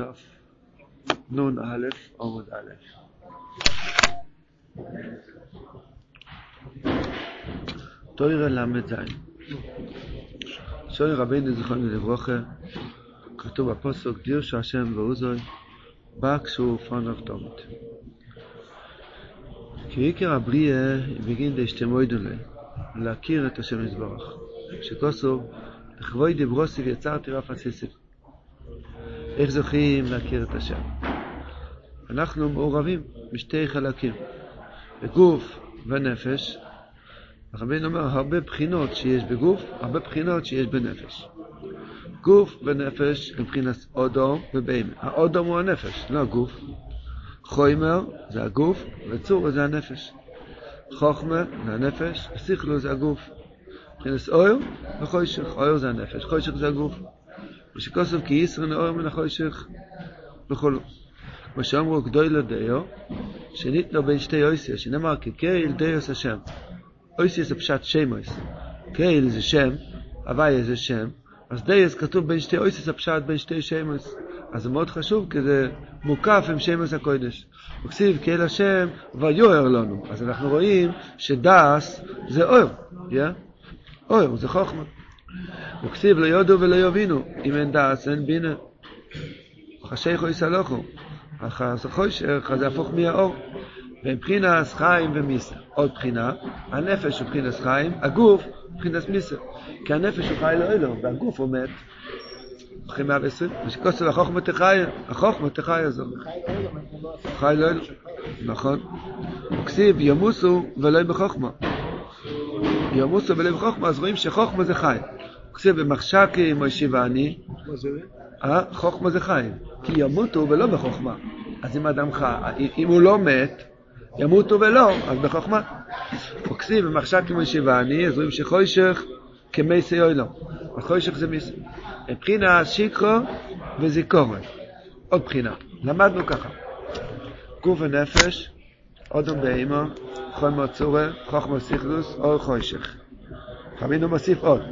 Daf Nun Aleph Omud Aleph. Teure Lamed Zayin. שואל רבינו זיכרונו לברכה, כתוב בפוסוק, דיר שהשם ועוזוי, בא כשהוא פונח תומת. כי עיקר הבריאה בגין דשתמוידולה, להכיר את השם יתברך. שכוסו, לכבוי דברוסי ויצרתי רף הסיסית. איך זוכים להכיר את השם? אנחנו מעורבים בשתי חלקים, בגוף ונפש. הרבינו אומר הרבה בחינות שיש בגוף, הרבה בחינות שיש בנפש. גוף ונפש הם מבחינת אודום ובהמה. האודום הוא הנפש, לא הגוף. חוימר זה הגוף, וצור זה הנפש. חוכמה זה הנפש, סיכלו זה הגוף. מבחינת אויר וחוישך, אויר זה הנפש, חוישך זה הגוף. ושכוסף כי ישרו נאור מן החוישך וכולו. כמו שאמרו לדיו, שניתנו בין שתי אויסיה, שנאמר כקהיל דיוס השם. אויסיה זה פשט שמויס. קהיל זה שם, הוויה זה שם, אז דיוס כתוב בין שתי אויסיה זה פשט בין שתי שמויס. אז זה מאוד חשוב, כי זה מוקף עם שמויס הקודש. וכסיב קהיל השם ויוער לנו. אז אנחנו רואים שדס זה אויר, yeah? אויר זה חוכמה. וכסיב לא יודו ולא יבינו, אם אין דעס אין בינה. חשיכו יסלוחו, אחר חושך, אז זה הפוך מהאור. ומבחינת חיים ומיסה. עוד בחינה, הנפש הוא מבחינת חיים, הגוף הוא מבחינת מיסה. כי הנפש הוא חי לאלו, והגוף הוא מת. אחרי 120, ושכוסו החוכמה תחיה, החוכמה תחיה זו. חי לאלו, נכון. וכסיב ימוסו ולא בחוכמה. ימוסו ולא בחוכמה, אז רואים שחוכמה זה חי. כסיב במחשקי מוישי ואני, חוכמה זה חיים, כי ימותו ולא בחוכמה. אז אם אדם חי, אם הוא לא מת, ימותו ולא, אז בחוכמה. וכסיב במחשקי מוישי ואני, אז רואים שחוישך כמייסי אוי לא. החוישך זה מיסי. מבחינה שיקרו וזיכורן. עוד בחינה. למדנו ככה. גוף ונפש, אודום באימו, חומר צורה, חוכמה סיכלוס, אור חוישך. חמינו מוסיף עוד.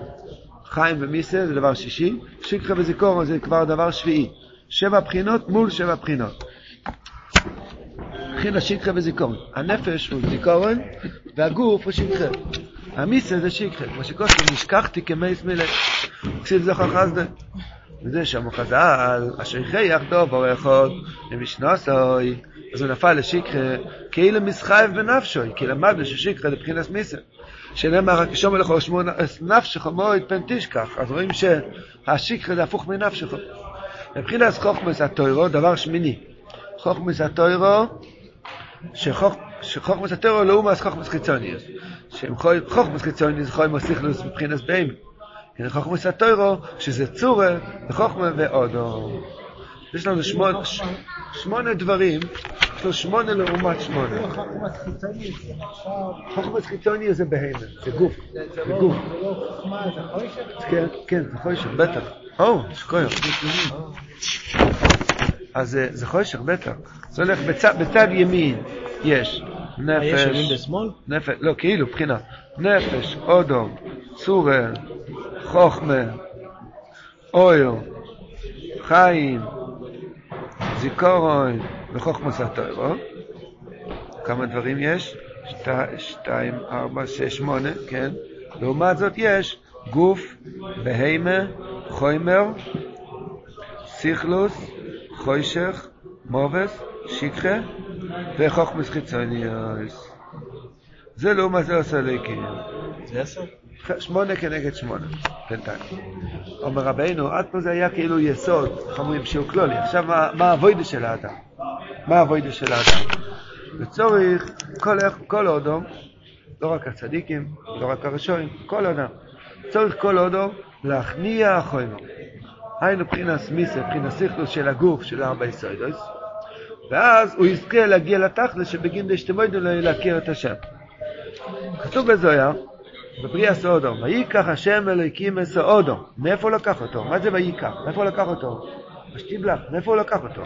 חיים ומיסה זה דבר שישי, שיקחה וזיכורון זה כבר דבר שביעי. שבע בחינות מול שבע בחינות. בחינה שיקחה וזיכורון. הנפש הוא זיכורון והגוף הוא שיקחה. המיסה זה שיקחה. כמו שקודם נשכחתי כמייס מלך. כסיב זוכר חסדה. וזה שם חז"ל, אשר חייך דוב אורחות למשנוסוי, אז הוא נפל לשיקחה, כאילו מסחייב בנפשוי, כי למדנו ששיקחה לבחינת מיסה. שנאמר רק שומר לך שמונה נפשך מועד פן תשכח. אז רואים שהשיקחה זה הפוך מנפשך. מבחינת חוכמס התוירו דבר שמיני. חוכמס התוירו שחוכמס התוירו לא אומס חוכמס חיצוניוס חוכמס חיצוניוס יכול מוסיכלוס מבחינת בהם חוכמס התוירו שזה צורה וחוכמה ואודו יש לנו שמונה, שמונה דברים, יש לו שמונה לעומת שמונה. חוכמת חיצוני זה בהמה, זה גוף. זה גוף. זה לא חוכמה, זה חוישך? כן, כן, זה חוישך, בטח. או, שכויח. אז זה חוישך, בטח. זה הולך בצד ימין, יש נפש. יש ימין בשמאל? נפש, לא, כאילו, בחינה. נפש, אודום, צורה, חוכמה, אויר, חיים, זיכרון וחוכמוס התוירו. כמה דברים יש? שתיים, ארבע, שש, שמונה, כן? לעומת זאת יש גוף, בהמה, חוימר, סיכלוס, חוישך, מובס, שיקחה וחוכמוס חיצוניוס. זה לעומת זה עושה ליקים. זה עשר? שמונה כנגד שמונה, בינתיים. אומר רבינו, עד פה זה היה כאילו יסוד, איך אומרים שיעור כלולי. עכשיו, מה, מה הווידה של האדם? מה הווידה של האדם? וצורך כל, כל אודום, לא רק הצדיקים, לא רק הרשועים, כל אדם. צורך כל אודום להכניע החומר. היינו מבחינת מיסה, מבחינת סיכלוס של הגוף של ארבע יסודוס, ואז הוא יזכה להגיע לתכלס שבגין דשתמוידו להכיר את השם. כתוב בזויה, בבריאה סאודום, ויקח השם אלוהיקים מסאודום. מאיפה הוא לקח אותו? מה זה ויקח? מאיפה הוא לקח אותו? בשטיבלח, מאיפה הוא לקח אותו?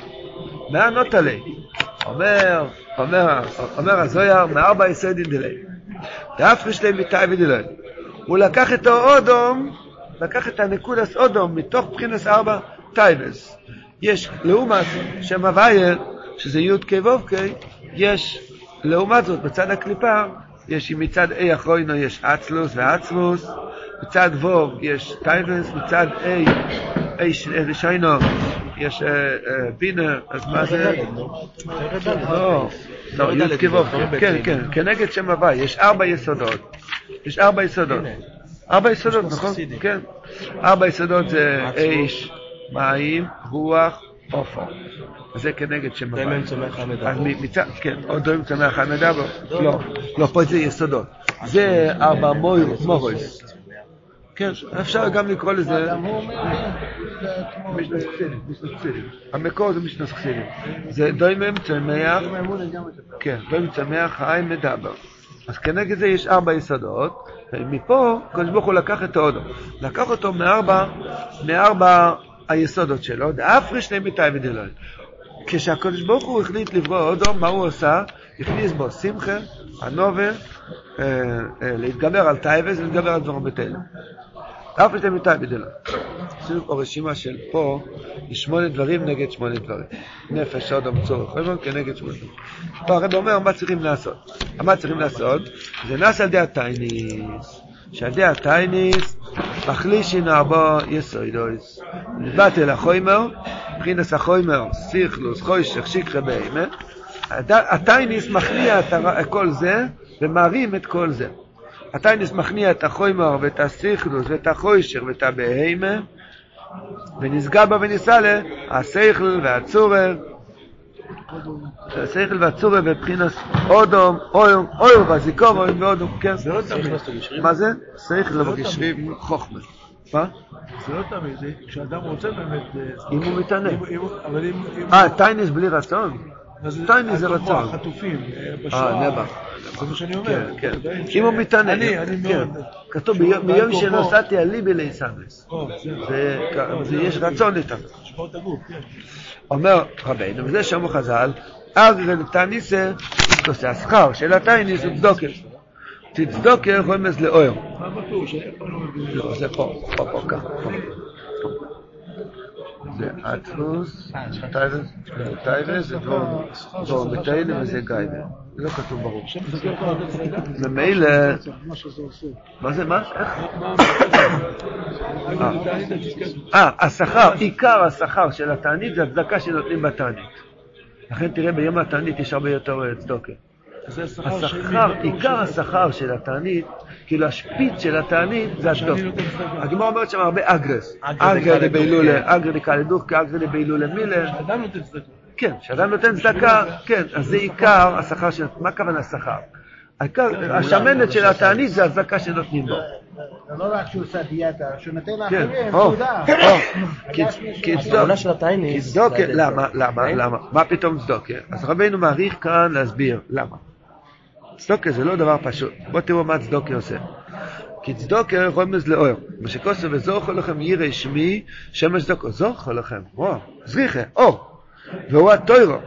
מהנות עלי. אומר, אומר, אומר הזויר, מארבע יסודים דילי. דאפריש להם מתאי ודילי. הוא לקח את האודום, לקח את הנקודס אודום מתוך בחינס ארבע טייבס. יש, לעומת שם הוויה, שזה י' כ' ו' כ', יש, לעומת זאת, בצד הקליפה, יש מצד A אחרוינו יש אצלוס ועצמוס, מצד ו' יש טייבס, מצד A, A ראשינו יש אה, אה, בינה, אז מה זה? לא, לא, י' כ' ו', כן, כן, כנגד שם הוואי, יש ארבע יסודות, יש ארבע יסודות, ארבע יסודות, נכון? כן, ארבע יסודות זה אש, מים, רוח, עופר. זה כנגד שם הוואי. דומים צומח אז מצד, כן, עוד דומים צומח המדבר, לא, לא, פה זה יסודות. זה ארבע מורוס. כן, אפשר גם לקרוא לזה חסידים. המקור זה משנס חסידים. זה דוימם צמח, כן, דוימם צמח, חי מדבר. אז כנגד זה יש ארבע יסודות, ומפה הקדוש ברוך הוא לקח את ההודו. לקח אותו מארבע, מארבע היסודות שלו, דאפרי שני מיטאי ודלוי. כשהקדוש ברוך הוא החליט לברוא הודו, מה הוא עשה? הכניס בו שמחה, הנובר, אה, אה, להתגבר על טייבס ולהתגבר על דברים בתל. אף שתי מיטה בדלה. עשינו פה רשימה של פה, שמונה דברים נגד שמונה דברים. נפש, עוד המצורך, חייבון כנגד שמונה דברים. פה הרב אומר מה צריכים לעשות. מה צריכים לעשות? זה נעשה על ידי הטייניס. שעל ידי הטייניס מחלישין ארבו יסוידויס. נבטל החוימר, מבחינת החוימר, סיכלוס, חוישך, שיקחה בהימה. הטייניס מכניע את כל זה ומרים את כל זה. הטייניס מכניע את החוימר ואת הסיכלוס ואת החוישר ואת הבהימה ונסגר בה וניסה השכל והצורר השכל והצורר בבחינס אודום, אויום, אויום והזיקום, אויום ואודום, כן. זה לא תמיד. מה זה? שכל וגשרים חוכמה. מה? זה לא תמיד, זה כשאדם רוצה באמת... אם הוא מתענה. אבל אם... אה, טייניס בלי רצון? טייניס זה רצון. החטופים אה, בשואה. נבח. זה מה שאני אומר. כן, כן. אם הוא מתענה. אני, אני כן. מאוד... כתוב, ביום שנוסעתי על ליבי זה יש רצון איתם. כן. אומר רבינו, וזה שאמרו חז"ל, אז זה לטעניסה, תעשה השכר של הטייניס הוא צדוקר. תצדוקר רומז לאויר. מה לא מבין. לא, זה פה, פה, פה, ככה. זה אטרוס, טייבס, זה דבור מטיילה וזה גייבר. זה לא כתוב ברור. ממילא, מה זה, מה? איך? אה, השכר, עיקר השכר של התענית זה הצדקה שנותנים בתענית. לכן תראה ביום התענית יש הרבה יותר אה, צדוקה. זה השכר לא עיקר של- השכר של התענית, כאילו השפיץ של התענית זה צדקה. הגמרא אומרת שם הרבה אגרס. אגרא דבהילולה, דוחקה. אגרא דקאלה דוחקה, אגרא דבהילולה מילה. אדם נותן צדקה. כן, כשאדם נותן צדקה, כן, אז זה עיקר השכר של... מה הכוונה שכר? העיקר, השמנת של התענית זה הצדקה שנותנים בו. זה לא רק שהוא עושה דיאטה, שהוא נותן כן, לאחרים, כי צדוק- צדוקה. למה, למה, כן? למה? מה פתאום צדוקה? אז רבינו מעריך כאן להסביר למה. צדוקה זה לא דבר פשוט. בואו תראו מה צדוקה עושה. כי צדוקה רומז לאור. מה שכוסו וזוכו לכם ירא שמי שמש צדוקו. זוכו לכם, וואו, זריחה, אור. והוא הטוירו.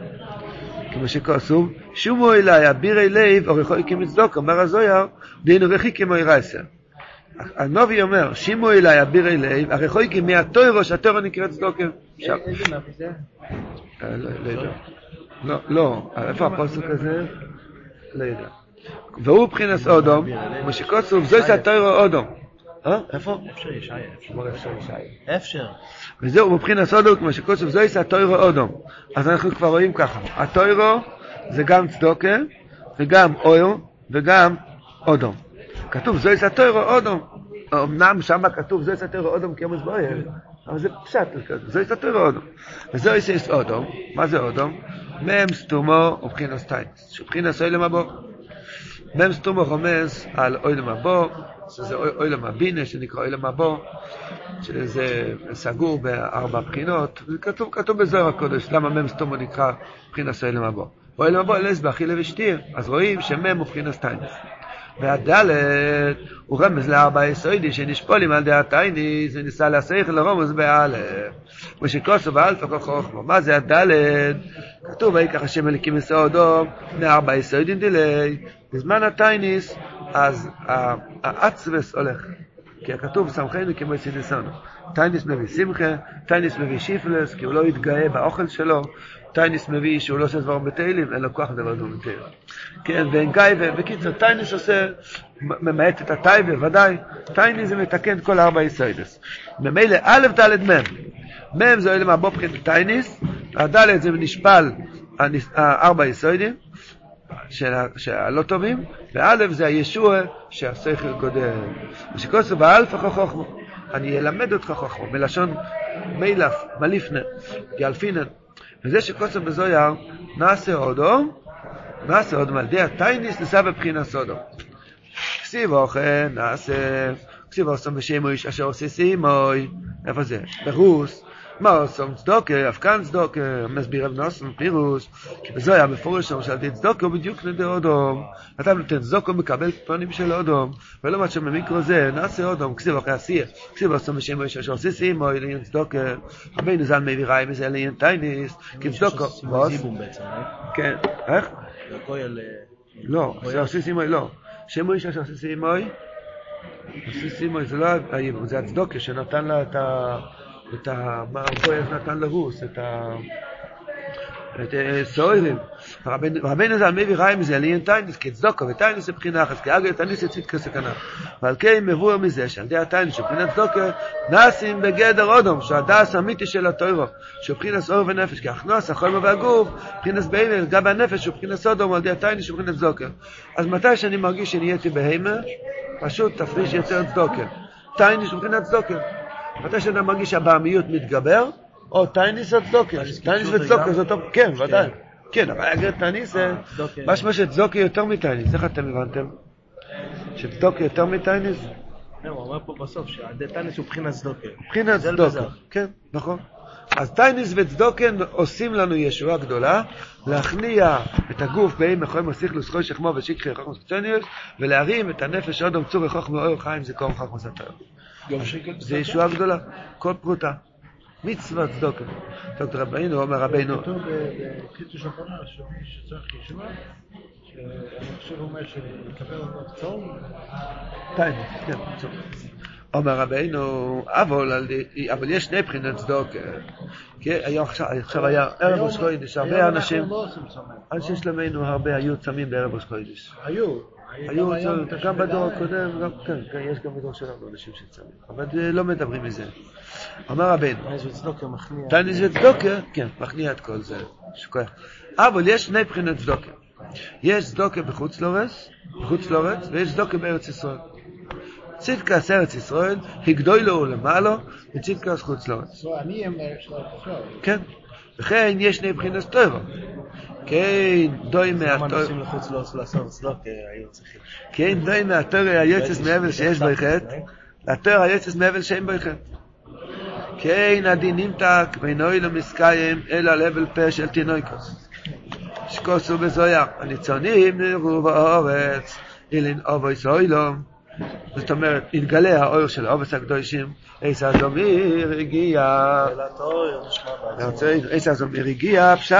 כמו שכוסו, שומו אליי, אבירי לב, אורחוי כמצדוקו, אומר הזויר, דהינו וכי כמו ירייסר. הנובי אומר, שימו אליי אבירי לב, הרחוי כי מהטוירו, שהטוירו נקראת צדוקה. איזה נביא זה? אה, לא לא. לא, לא, איפה הפוסק הזה? לא יודע. והוא מבחינת אודום, כמו שכוסוף, זויס הטוירו אודום. אה? איפה? אפשר ישעיה, אפשר. וזהו מבחינת אודום, כמו שכוסוף, זויס הטוירו אודום. אז אנחנו כבר רואים ככה, הטוירו זה גם צדוקה, וגם אויר, וגם אודום. כתוב זויס הטוירו אודום. אמנם שם כתוב זויס הטוירו אודום כמו זבויר, אבל זה פשט, זאת התורה אדם. וזאת יש אדם, מה זה אדם? מם סתומה ובחינת תענית, שבחינת עולם הבא. מם סתומה רומז על עולם הבא, שזה עו- עולם הבינה שנקרא עולם הבא, שזה סגור בארבע בחינות, וכתוב כתוב בזוהר הקודש, למה מם סתומה נקרא בחינת עולם הבא. עולם הבא לית ביה אכילה ושתיה, אז רואים שמם הוא בחינת תענית. והדלת הוא רמז לארבע יסוידי שנשפולים על ידי הטייניס וניסה להסייך לרומז באלף. ושכוסו באלפא כל חוכמה. מה זה הדלת? כתוב ויקח השם אליקים מסעודו מארבע יסוידים דילי. בזמן הטייניס אז האצבס הולך. כי הכתוב סמכנו כמו סידסנו. טייניס מביא שמחה, טייניס מביא שיפלס, כי הוא לא יתגאה באוכל שלו, טייניס מביא שהוא לא עושה דבר בתהילים, אין לו כוח לדבר דבר בתהילים. כן, ואין גיא, ובקיצור, טייניס עושה, ממעט את הטייבה, ודאי, טייניס זה מתקן כל ארבע יסוידס. ממילא א', ד', מ', מ' זה אלה מהבובחין טייניס, הד' זה נשפל של ה- שהלא טובים, וא' זה הישוע שהשכל גודל. ושכוסו באלפא חוכמו, אני אלמד אותך חוכמו, מלשון מילף, מליפנה, יאלפינן. וזה שכוסו בזויר, נעשה עודו, נעשה עודו, על ידי הטייניס ניסה בבחינת סודו. כסיב אוכל, נעשה, כסיב עושם בשם איש אשר עושה סימוי, איפה זה? ברוס. מה עושם צדוקה, אף כאן צדוקה, מסביר רב נוסן פירוש, כי בזה היה מפורש שם שאלתי צדוקה הוא בדיוק נדי אודום. אתה נותן צדוקה מקבל פנים של אודום, ולא מה שבמיקרו זה, נעשה אודום, כסיב אחרי עשייה, כסיב עושם בשם איש אשר עושה סימוי, לעניין צדוקה, רבינו ז"ל מביא ראי מזה לעניין טייניס, כי צדוקה, בוס, זיבום בעצם, אה? כן, איך? לא, זה עושה סימוי, לא. שם איש אשר עושה סימוי, עושה סימוי, זה לא הייבום, זה הצדוקה שנתן לה את ה... את ה... מה הכהן נתן לרוס, את ה... את סוירים. רבנו ז"ל מביא חיים מזה, ליין טיינס, כצדוקו וטיינס לבחינה אחת, כאגר תניס יצית כסכנה. ועל כן מבואר מזה, שעל ידי הטיינס שבחינת צדוקו, נעשים בגדר אדם, שהדעת אמיתי של התורה, שבחינת צורה ונפש, כי הכנעת, החומר והגוף, בחינת בהימה, גם הנפש, שבחינת אדם, על ידי התענית שבחינת צדקה. אז מתי שאני מרגיש שנהייתי בהימה, פשוט תפריש יותר צדקה. תענית שבחינת צדקה. מתי שאתה מרגיש שהבהמיות מתגבר, או תענית או צדקה. תענית וצדקה זה אותו, כן, ודאי. כן, אבל אגרא תענית. משמע שצדקה יותר מתענית, איך אתם הבנתם? שצדוקה יותר מטייניס? הוא אומר פה בסוף שהדתנס הוא בחינת צדוקה. מבחינת זה צדוקה. כן, נכון. אז טייניס וצדוקן עושים לנו ישועה גדולה, להכניע את הגוף באי מחוי מסיכלוס חוי שכמו ושיקחי חוכמוס קצוניוס, ולהרים את הנפש אודום צורי חוכמו אור חיים קום חוכמוס שקל זה ישועה גדולה, כל פרוטה. מצווה צדוקה. דוקטור רבינו אומר רבינו, כתוב בקיצוש אחרונה שמי שצריך ישועה, שאני חושב הוא אומר שיקבל אותו צום, תענית, כן, צור. אומר רבינו, אבל, אבל יש שני בחינות צדקה. כי עכשיו, היה ערב ראש חודש, הרבה אנשים, אנחנו לא שלמנו הרבה היו צמים בערב ראש חודש. היו. היו, גם היום צמים, גם בתשפ"ד. בדור הקודם, כן, כן, יש גם בדור שלנו אנשים שצמים. אבל אה, לא מדברים מזה. אומר רבינו, תענית וצדקה כן, מכניע את כל זה. אבל יש שני בחינות צדוקה. יש צדוקה בחוץ לארץ, בחוץ לארץ, ויש צדוקה בארץ ישראל. צדקס ארץ ישראל, הגדולו ולמעלו, וצדקס חוץ לארץ. לא, אני אומר שלא תשמע. כן. וכן יש שני בחינות טובה. כן, דוי למה מהטוב, נוסעים לחוץ לארץ לעשות צריכים? כן, דוי מהטוב היוצס מאבל שיש בו חטא, לתואר היוצס מאבל שאין בו חטא. כן, הדין נמתק, ואינו אילו מסקיים, אלא על אבל פה של תינוקוס. שקוסו בזויה, הניצונים נראו באורץ, אילין אובוי סוילום. זאת אומרת, נתגלה האור של אובס הקדושים, איסא זומיר הגיע. אלא תואר נשמע בעצמו. איסא זומיר הגיע, פשט,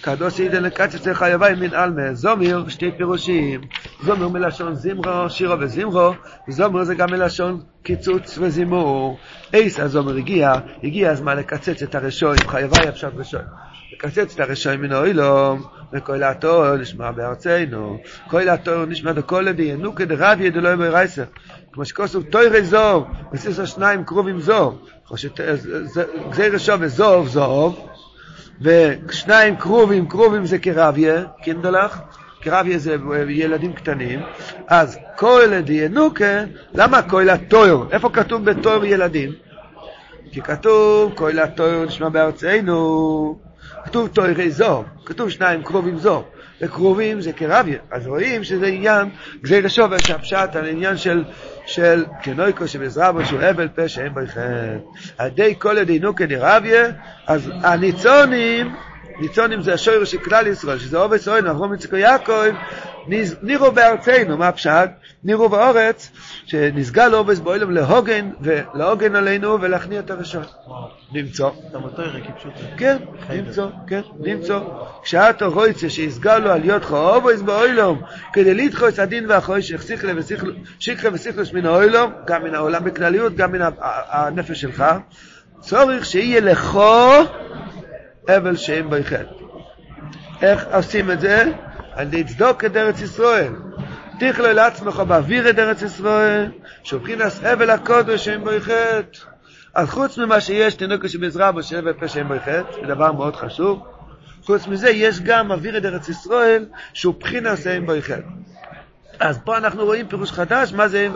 קדוש אידן לקצץ לחייבי מן עלמה, זומיר, שתי פירושים, זומיר מלשון זמרו, שירו וזמרו, זומיר זה גם מלשון קיצוץ וזימור. איסא זומיר הגיע, הגיע הזמן לקצץ את הרשועים, חייבי הפשט רשועים. לקצץ את הרשועים מן האוילום, וכל התור נשמע בארצנו, כל התור נשמע דכל לוי, ינוקה דרבי דלוי ברייסר, כמו שכוסו תוירי זוב, וסיסו שניים קרובים זוב, גזיר שוב וזוב זוב, ושניים קרובים, קרובים זה כרביה, קינדלך, כרביה זה ילדים קטנים, אז כל ינוקה, למה כל התור? איפה כתוב בתור ילדים? כי כתוב כל התור נשמע בארצנו, כתוב תוירי זוב, כתוב שניים קרובים זוב, וקרובים זה כרביה, אז רואים שזה עניין, גזיר שווה שהפשט על עניין של, של כנויקו שבעזרה שהוא אבל פה שאין בו חטא. על ידי כל ידינו כנרביה, אז הניצונים, ניצונים זה השורש של כלל ישראל, שזה עובד סוין, אברום יצחק יעקב, נירו בארצנו, מה הפשט? נירו באורץ, שנסגל עובס באוילום להוגן, ולהוגן עלינו ולהכניע את הרשע. למצוא. כן, למצוא, כן, למצוא. כשאת רויצה שיסגל לו על יודך עובס באוילום, כדי לדחוס הדין ושכלה, שכלה ושכלוש מן האוילום, גם מן העולם בכלליות, גם מן הנפש שלך, צורך שיהיה לכו אבל שאין בו חטא. איך עושים את זה? על ידי צדוק את ארץ ישראל. תכלול לעצמך באוויר את ארץ ישראל, שבחינס אבל הקודש שאין בו חטא. אז חוץ ממה שיש תינוקו שבעזרה בו שאין פה שאין בו חטא, זה דבר מאוד חשוב. חוץ מזה יש גם אוויר את ארץ ישראל, שהוא בחינס שאין בו חטא. אז פה אנחנו רואים פירוש חדש, מה זה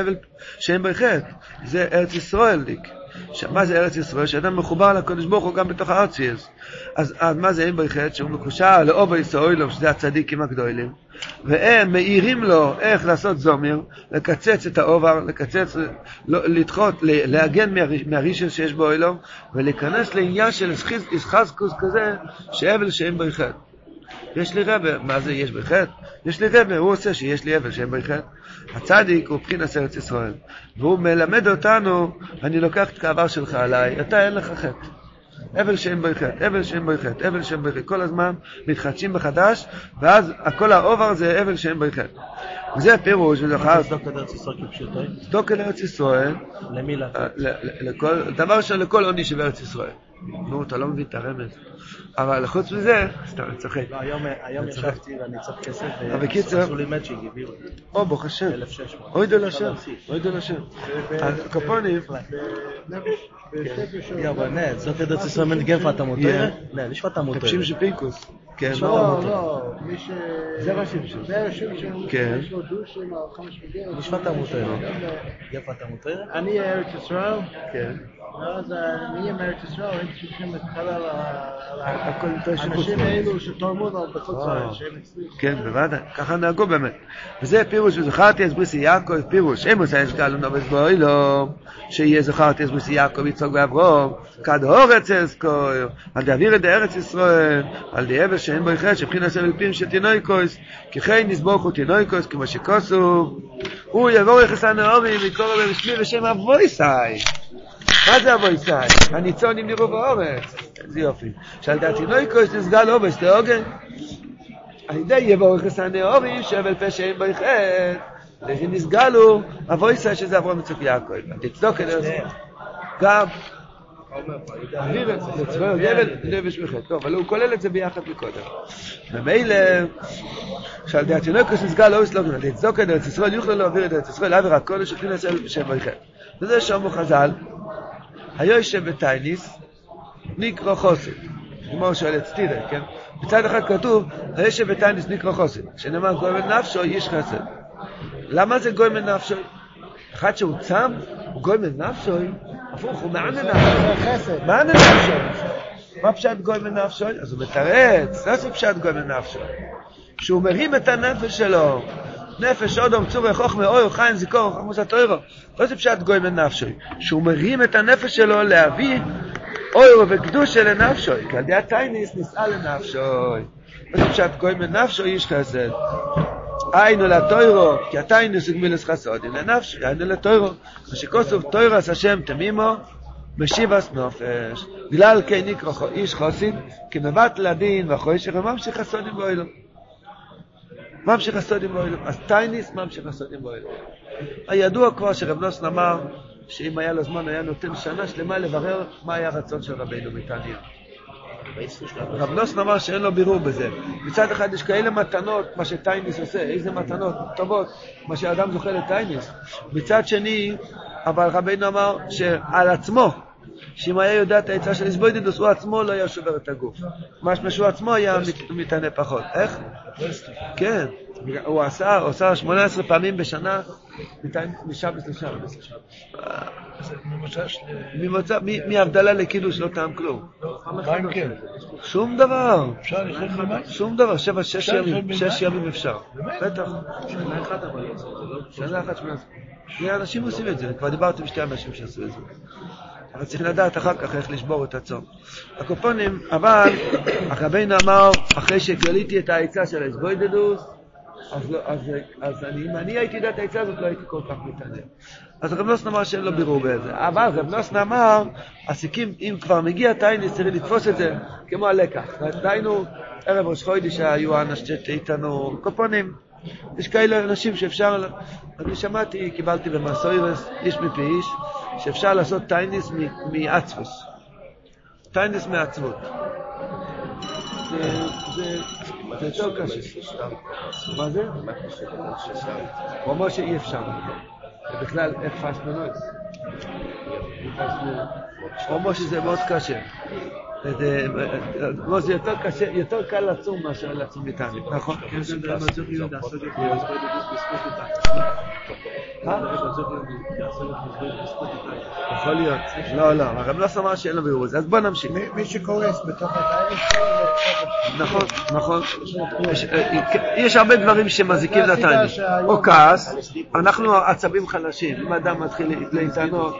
אבל שאין בו חטא? זה ארץ ישראל דיק. מה זה ארץ ישראל? שאדם מחובר לקדוש ברוך הוא גם בתוך הארציאס. אז, אז מה זה אין בו חטא? שהוא מקושר לאובו ישראלום, שזה הצדיקים הגדולים, והם מאירים לו איך לעשות זומר, לקצץ את האובר, לקצץ, לא, לדחות, להגן מהריש- מהרישל שיש בו אילום, ולהיכנס לעניין של איסחזקוס כזה, שהבל שאין בו חטא. יש לי רבה, מה זה יש בחטא? יש לי רבה, הוא עושה שיש לי אבל שאין בחטא. הצדיק הוא מבחינת ארץ ישראל, והוא מלמד אותנו, אני לוקח את העבר שלך עליי, אתה אין לך חטא. אבל שאין בו חטא, אבל שאין בו חטא, אבל שאין בו חטא, כל הזמן מתחדשים מחדש, ואז כל האובר זה אבל שאין בו חטא. וזה פירוש, וזכר, צדוק את ארץ ישראל כפשוטו. צדוק אל ארץ ישראל, למי לתת? אה, ל- ל- לכל, דבר ראשון לכל עוני שבארץ ישראל. נו, אתה לא מבין את הרמז. אבל חוץ מזה, סתם, אני צוחק. לא, היום-. ישבתי ואני צריך כסף, ועשו לי מאצ'ינג, הביאו לי או, ברוך השם. 1,600. אוי דו לשם, להוסיף. אוי דו לשם. הקופונים, Ja, aber ne, so geht das so mit Genf hat am Motor. Ja. Ne, nicht was am Motor. חפשים של פינקוס. כן, לא, לא, מי ש... זה ראשים שלו. זה שלו, כן. יש לו דושים על חמש מגיעות. nicht was am Motor. Genf hat am Motor. אני ארץ ישראל, כן. ארץ ישראל, הם צריכים על האנשים. האלו לו בחוץ. לארץ, שהם הצליחו. כן, בוודאי, ככה נהגו באמת. וזה פירוש, וזכרתי אז בריסי יעקב, פירוש, הם עושה יש כאלו נובס באוילו, שיהיה זכרתי אז בריסי יעקב, יצחוק ואברום, כד אורץ אסקוי, על דאוויר את ארץ ישראל, על די אבס שאין בו יחד, שבחין סבל פים של תינויקוס, כי חי נסבוך הוא תינויקוס, כמו שכוסו, הוא יבוא יחס הנאורי, ויקורא בשמי ושם אבויסאי. מה זה אבויסאי? הניצונים נראו באורץ. איזה יופי. שעל דעת תינויקוס נסגל אובס להוגן. על ידי יבורך את הנאורים שבל פשע אין בו חטא, לזה נסגלו אבויסה שזה אברהם מצוק יעקב. תצדוק את זה. גם. טוב, אבל הוא כולל את זה ביחד מקודם. ומילא, שעל דעת תינוקוס נסגל אובס לא גנד, תצדוק את ארץ ישראל, יוכלו להעביר את ארץ ישראל, עבר הכל שכין אצל שם בו חטא. וזה שומו חז"ל, היושב בטייניס, נקרא חוסן. כמו שואל את סטירה, כן? מצד אחד כתוב, הישב בטייניס נקרא חוסן. שנאמר גוי מן נפשו, איש חסד. למה זה גוי מן נפשו? אחד שהוא צם, הוא גוי מן נפשו, הפוך, הוא מענה נפשו. מענה נפשו. מה פשט גוי מן נפשו? אז הוא מתרץ, לא זה פשט גוי מן נפשו. שהוא מרים את הנפש שלו. נפש אודום צורך חוכמה אוי חיים זיכור חכמוס התוירו. לא זה פשט גוי מן נפשו שהוא מרים את הנפש שלו להביא אוירו וקדושה לנפשו כי על ידי הטייניס נישאה לנפשו לא זה פשט גוי מן נפשו איש חסד היינו לתוירו כי הטייניס הוא גמילס חסודים לנפשו היינו לתוירו. מה שכוסוב תוירס השם תמימו משיבס נופש. בגלל כן נקרא איש חוסיד כמבט לדין והחוישך וממשיך חסודים באוילום ממשיך הסודים באוילום. אז טייניס ממשיך הסודים באוילום. הידוע כבר שרב נוסן אמר שאם היה לו זמן היה נותן שנה שלמה לברר מה היה הרצון של רבינו מתניא. רב נוסן אמר שאין לו בירור בזה. מצד אחד יש כאלה מתנות, מה שטייניס עושה, איזה מתנות טובות, מה שאדם זוכה לטייניס. מצד שני, אבל רבינו אמר שעל עצמו, שאם היה יודע את העצה של איזבוידידוס, הוא עצמו לא היה שובר את הגוף. משמע שהוא עצמו היה מת- מתענה פחות. איך? כן. הוא עשה, הוא עשה 18 פעמים בשנה מתענה- משבס לשבס. ממוצע של... ממוצא, מ- מהבדלה לקידוש לא טעם כלום. כן. שום דבר. אפשר לחיות במים? שום דבר, שבע, שש ימים, שש? ימים אפשר. בטח. שנה אחת שמונה עשרה. אנשים עושים את זה, כבר דיברתי עם שתי אנשים שעשו את זה. אבל צריך לדעת אחר כך איך לשבור את הצום. הקופונים, אבל רבינו אמר, אחרי שגיליתי את העצה של האסבוידדוס, אז, לא, אז, אז אני, אם אני הייתי יודע את העצה הזאת, לא הייתי כל כך מתעניין. אז רב נוסן אמר שאין לו בירור בזה. אבל רב נוסן אמר, הסיכים, אם כבר מגיע טייניס, צריך לתפוס את זה כמו הלקח. דהיינו, ערב ראש חוידי שהיו אנשים איתנו, קופונים. יש כאלה אנשים שאפשר, אני שמעתי, קיבלתי במסוירס, איש מפי איש, שאפשר לעשות טייניס מעצבוס. טייניס מעצבות. זה, יותר קשה. מה זה? הוא אומר שאי אפשר. בכלל, איך פסנו את זה? הוא אומר שזה מאוד קשה. זה לא, יותר קשה, יותר קל לצום מאשר לצום מטעמים, נכון? יכול להיות. לא, לא, הרב לא אמר שאין לו בירור. אז בוא נמשיך. מי שקורס בתוך התהליך, נכון, נכון. יש הרבה דברים שמזיקים לתהליך. או כעס, אנחנו עצבים חלשים. אם אדם מתחיל להתענות,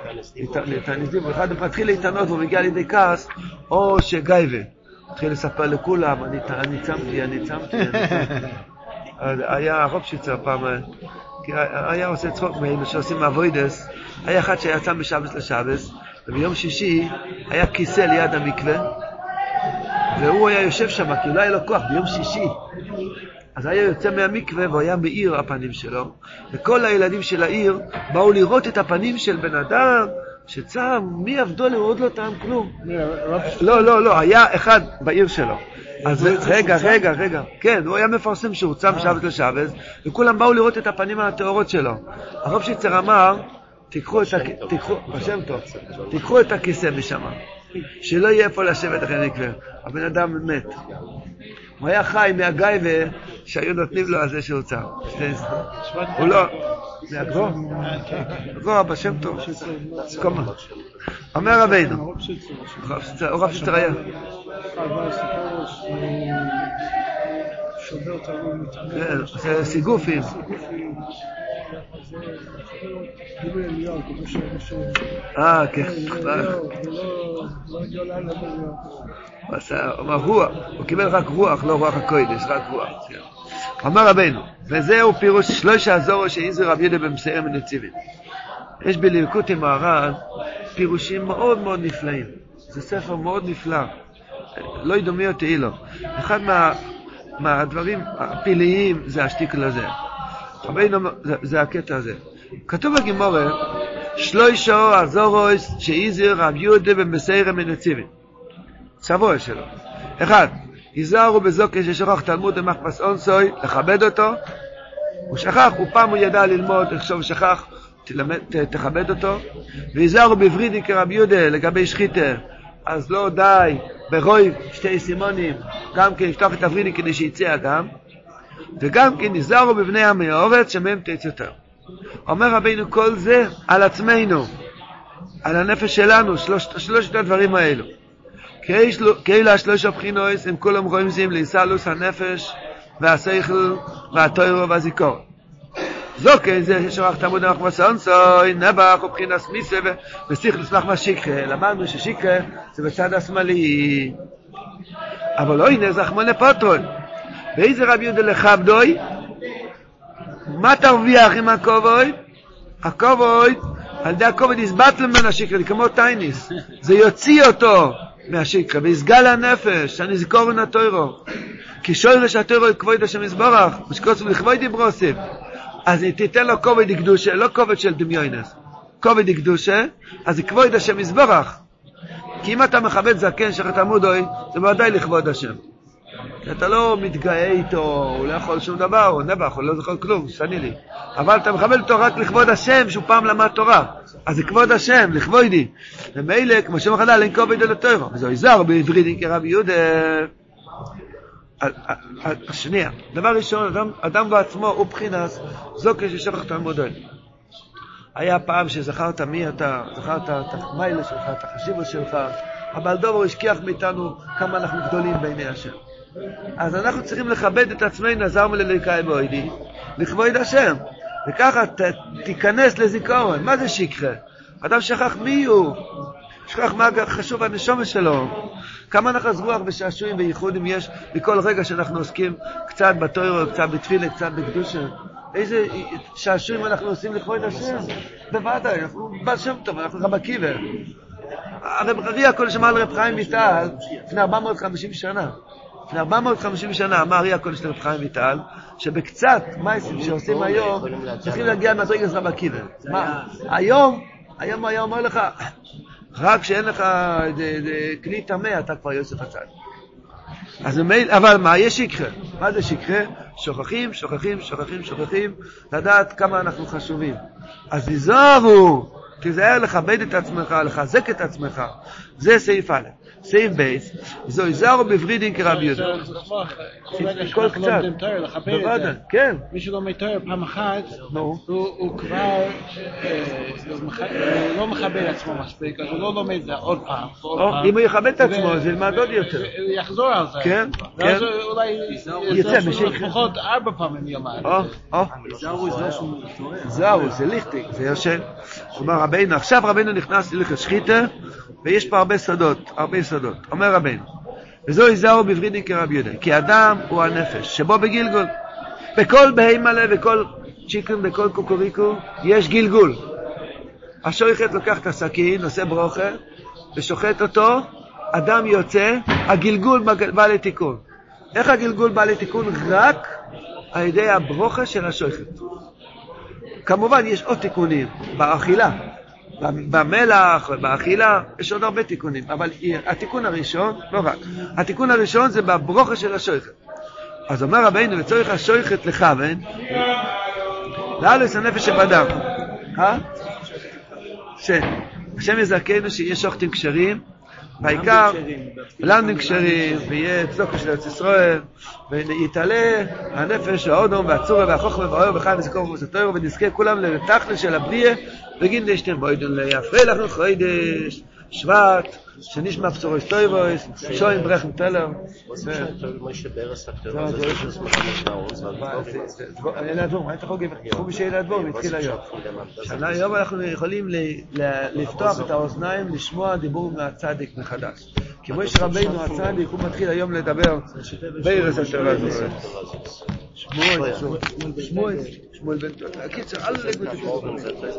אחד מתחיל להתענות והוא מגיע לידי כעס, או שגייבה, התחיל לספר לכולם, אני צמתי, אני צמתי. היה הרוב פעם, היה עושה צחוק מאלה שעושים אבוידס, היה אחד שיצא משבס לשבס, וביום שישי היה כיסא ליד המקווה, והוא היה יושב שם, כי לא היה לו כוח, ביום שישי. אז היה יוצא מהמקווה והוא היה מאיר הפנים שלו, וכל הילדים של העיר באו לראות את הפנים של בן אדם שצם, מי עבדו לו, עוד לא טעם כלום. לא, לא, לא, היה אחד בעיר שלו. אז רגע, רגע, רגע, כן, הוא היה מפרסם שהוא צם שבת לשבת, וכולם באו לראות את הפנים הטהורות שלו. הרב שיצר אמר, את, תיקחו את הכיסא משם, שלא יהיה איפה לשבת אחרי מקווה. הבן אדם מת. הוא היה חי מהגייבה שהיו נותנים לו על זה שהוא צם. הוא לא... מהגבוה? גבוה בשם טוב. אומר רבינו. הרב שיצר היה. זה סיגופים. אה, כן. הוא רוח, הוא קיבל רק רוח, לא רוח הקודש, רק רוח. אומר רבנו, וזהו פירוש שלושה הזורו שאיזו רב יהודה במסער מנציבים. יש בליקוטי מהר"ן פירושים מאוד מאוד נפלאים. זה ספר מאוד נפלא. לא ידומי אותי לו. אחד מה, מהדברים הפלאיים זה השטיקל הזה. רבינו, זה, זה הקטע הזה. כתוב בגימורה, שלושה הזורוס שאיזו רב יהודה במסער מנציבים. צבוע שלו. אחד, היזהרו בזוקה ששכח תלמוד ומחפש אונסוי, לכבד אותו. הוא שכח, הוא פעם הוא ידע ללמוד, עכשיו שכח, תלמד, ת, תכבד אותו. והיזהרו בוורידי כרב יהודה לגבי שחיתה, אז לא די ברוי שתי סימונים, גם כן לפתוח את הוורידי כדי שיצא אדם. וגם כן היזהרו בבני עמי האורץ שמהם תצא יותר. אומר רבינו כל זה על עצמנו, על הנפש שלנו, שלושת, שלושת הדברים האלו. כאילו השלוש הבחינוס הם כולם רואים זים להיסלוס הנפש והשכל והתוירו והזיכור. זוקן זה שרח תמוד נח מסונסוי, נבח ובחינס מיסה וסיכלוס מח משיקה. למדנו ששיקה זה בצד השמאלי. אבל לא הנה זחמונה פוטרון. ואיזה רבי יהודה לכבדוי? מה תרוויח עם הכובוי? הכובוי, על ידי הכובוי נסבט ממנו השיקה, כמו טייניס. זה יוציא אותו. מהשיקרא, ויסגל הנפש, הנזכורן התוירו. כי שורש התוירו כבוד השם יזברך, ושקוסו לכבוד דיברוסיב. אז תיתן לו כובד קדושה, לא כובד של דמיונס. כובד קדושה, אז זה כבוד השם יזברך. כי אם אתה מכבד זקן שחת עמודוי, זה בוודאי לכבוד השם. אתה לא מתגאה איתו, הוא לא יכול שום דבר, הוא נבח, הוא לא זוכר כלום, שני לי. אבל אתה מכבד אותו רק לכבוד השם, שהוא פעם למד תורה. אז זה כבוד השם, לכבודי. ומילא, כמו שם חדל, אין כובד אל התוירו. וזו יזהר בעברית כרבי יהודה. שנייה, דבר ראשון, אדם, אדם בעצמו הוא בחינס, זו כששכח תלמודוי. היה פעם שזכרת מי אתה, זכרת את המיילה שלך, את החשיבות שלך, אבל דובר השכיח מאיתנו כמה אנחנו גדולים בעיני השם. אז אנחנו צריכים לכבד את עצמנו, עזר מלליקאי בוידי, לכבוד השם. וככה ת, תיכנס לזיכרון. מה זה שיקרה? אדם שכח מי הוא, שכח מה חשוב הנשומה שלו. כמה נחס רוח ושעשועים וייחודים יש בכל רגע שאנחנו עוסקים קצת בתוירו, קצת בתפילה, קצת בקדושה. איזה שעשועים אנחנו עושים לכבוד השם? בוודאי, אנחנו בעל שם טוב, אנחנו רב עקיבא. הרב רבי הקודש אמר לרב חיים ויטל לפני 450 שנה. לפני 450 שנה אמר הקודש לרב חיים ויטל, שבקצת מייסים שעושים היום, צריכים להגיע מדרגת רב עקיבא. היום, היום היה אומר לך, רק כשאין לך איזה- איזה כלי טמא, אתה כבר יוסף הצד. אז אבל מה, יש שיקרה. מה זה שיקרה? שוכחים, שוכחים, שוכחים, שוכחים, לדעת כמה אנחנו חשובים. אז תיזהרו, תיזהר לכבד את עצמך, לחזק את עצמך. זה סעיף א'. סעיף ב', זו היזהרו בוורידין כרבי יהודה. כל רגע כל קצת. בוודאי. כן. מי שלומד תורה פעם אחת. הוא כבר אה, לא מכבד עצמו מספיק, אז הוא לא לומד את זה עוד פעם. אם הוא יכבד את עצמו, אז ילמד עוד יותר. הוא יחזור על זה. כן, ואז כן. אולי יצא. לפחות ארבע פעמים ילמד. זהו, זה ליכטיק, זה יושב. רבינו, עכשיו רבינו נכנס להלכת שחיתה, ויש פה הרבה סודות, הרבה סודות. אומר רבינו, וזו יזהרו בוורידין כרבי יהודה, כי אדם הוא הנפש, שבו בגלגול. בכל בהמה לב, בכל צ'יקן, בכל קוקוריקו, יש גלגול. השויכת לוקח את הסכין, עושה ברוכה, ושוחט אותו, אדם יוצא, הגלגול בא לתיקון. איך הגלגול בא לתיקון? רק על ידי הברוכה של השויכת. כמובן, יש עוד תיקונים באכילה. במלח, באכילה, יש עוד הרבה תיקונים, אבל התיקון הראשון, לא רק, התיקון הראשון זה בברוכה של השויכת. אז אומר רבינו, לצורך השויכת לכוון, לאלוס הנפש שבדם. אה? שהשם יזכנו שיהיה שוחטים כשרים, והעיקר, למדים כשרים, ויהיה צדוקה של ארץ ישראל, ויתעלה הנפש, האודום, והצורה, והחוכמה, והאור, וחי וזכור ובסתור, ונזכה כולם לתכלה של הבריאה, וגינדה שתר בוידון ליפרה לנו חוידש, שוואט, שניש מאפצור איז טויב איז, שוין ברכן טלער. וואס איז טויב מאש דער סאקטער, דאס איז עס מאכן נישט נאוז, וואס איז, אין דעם, האט איך גיב, קומ איך אין דעם, מיט קיל יאר. שנה יום אנחנו יכולים לפתוח את האוזניים לשמוע דיבור מהצדיק מחדש. כמו יש רבינו הצדיק, הוא מתחיל היום לדבר בירס אשר הזאת. שמואל, שמואל, שמואל בן תורה. הקיצר, אללה גבי תשמואל.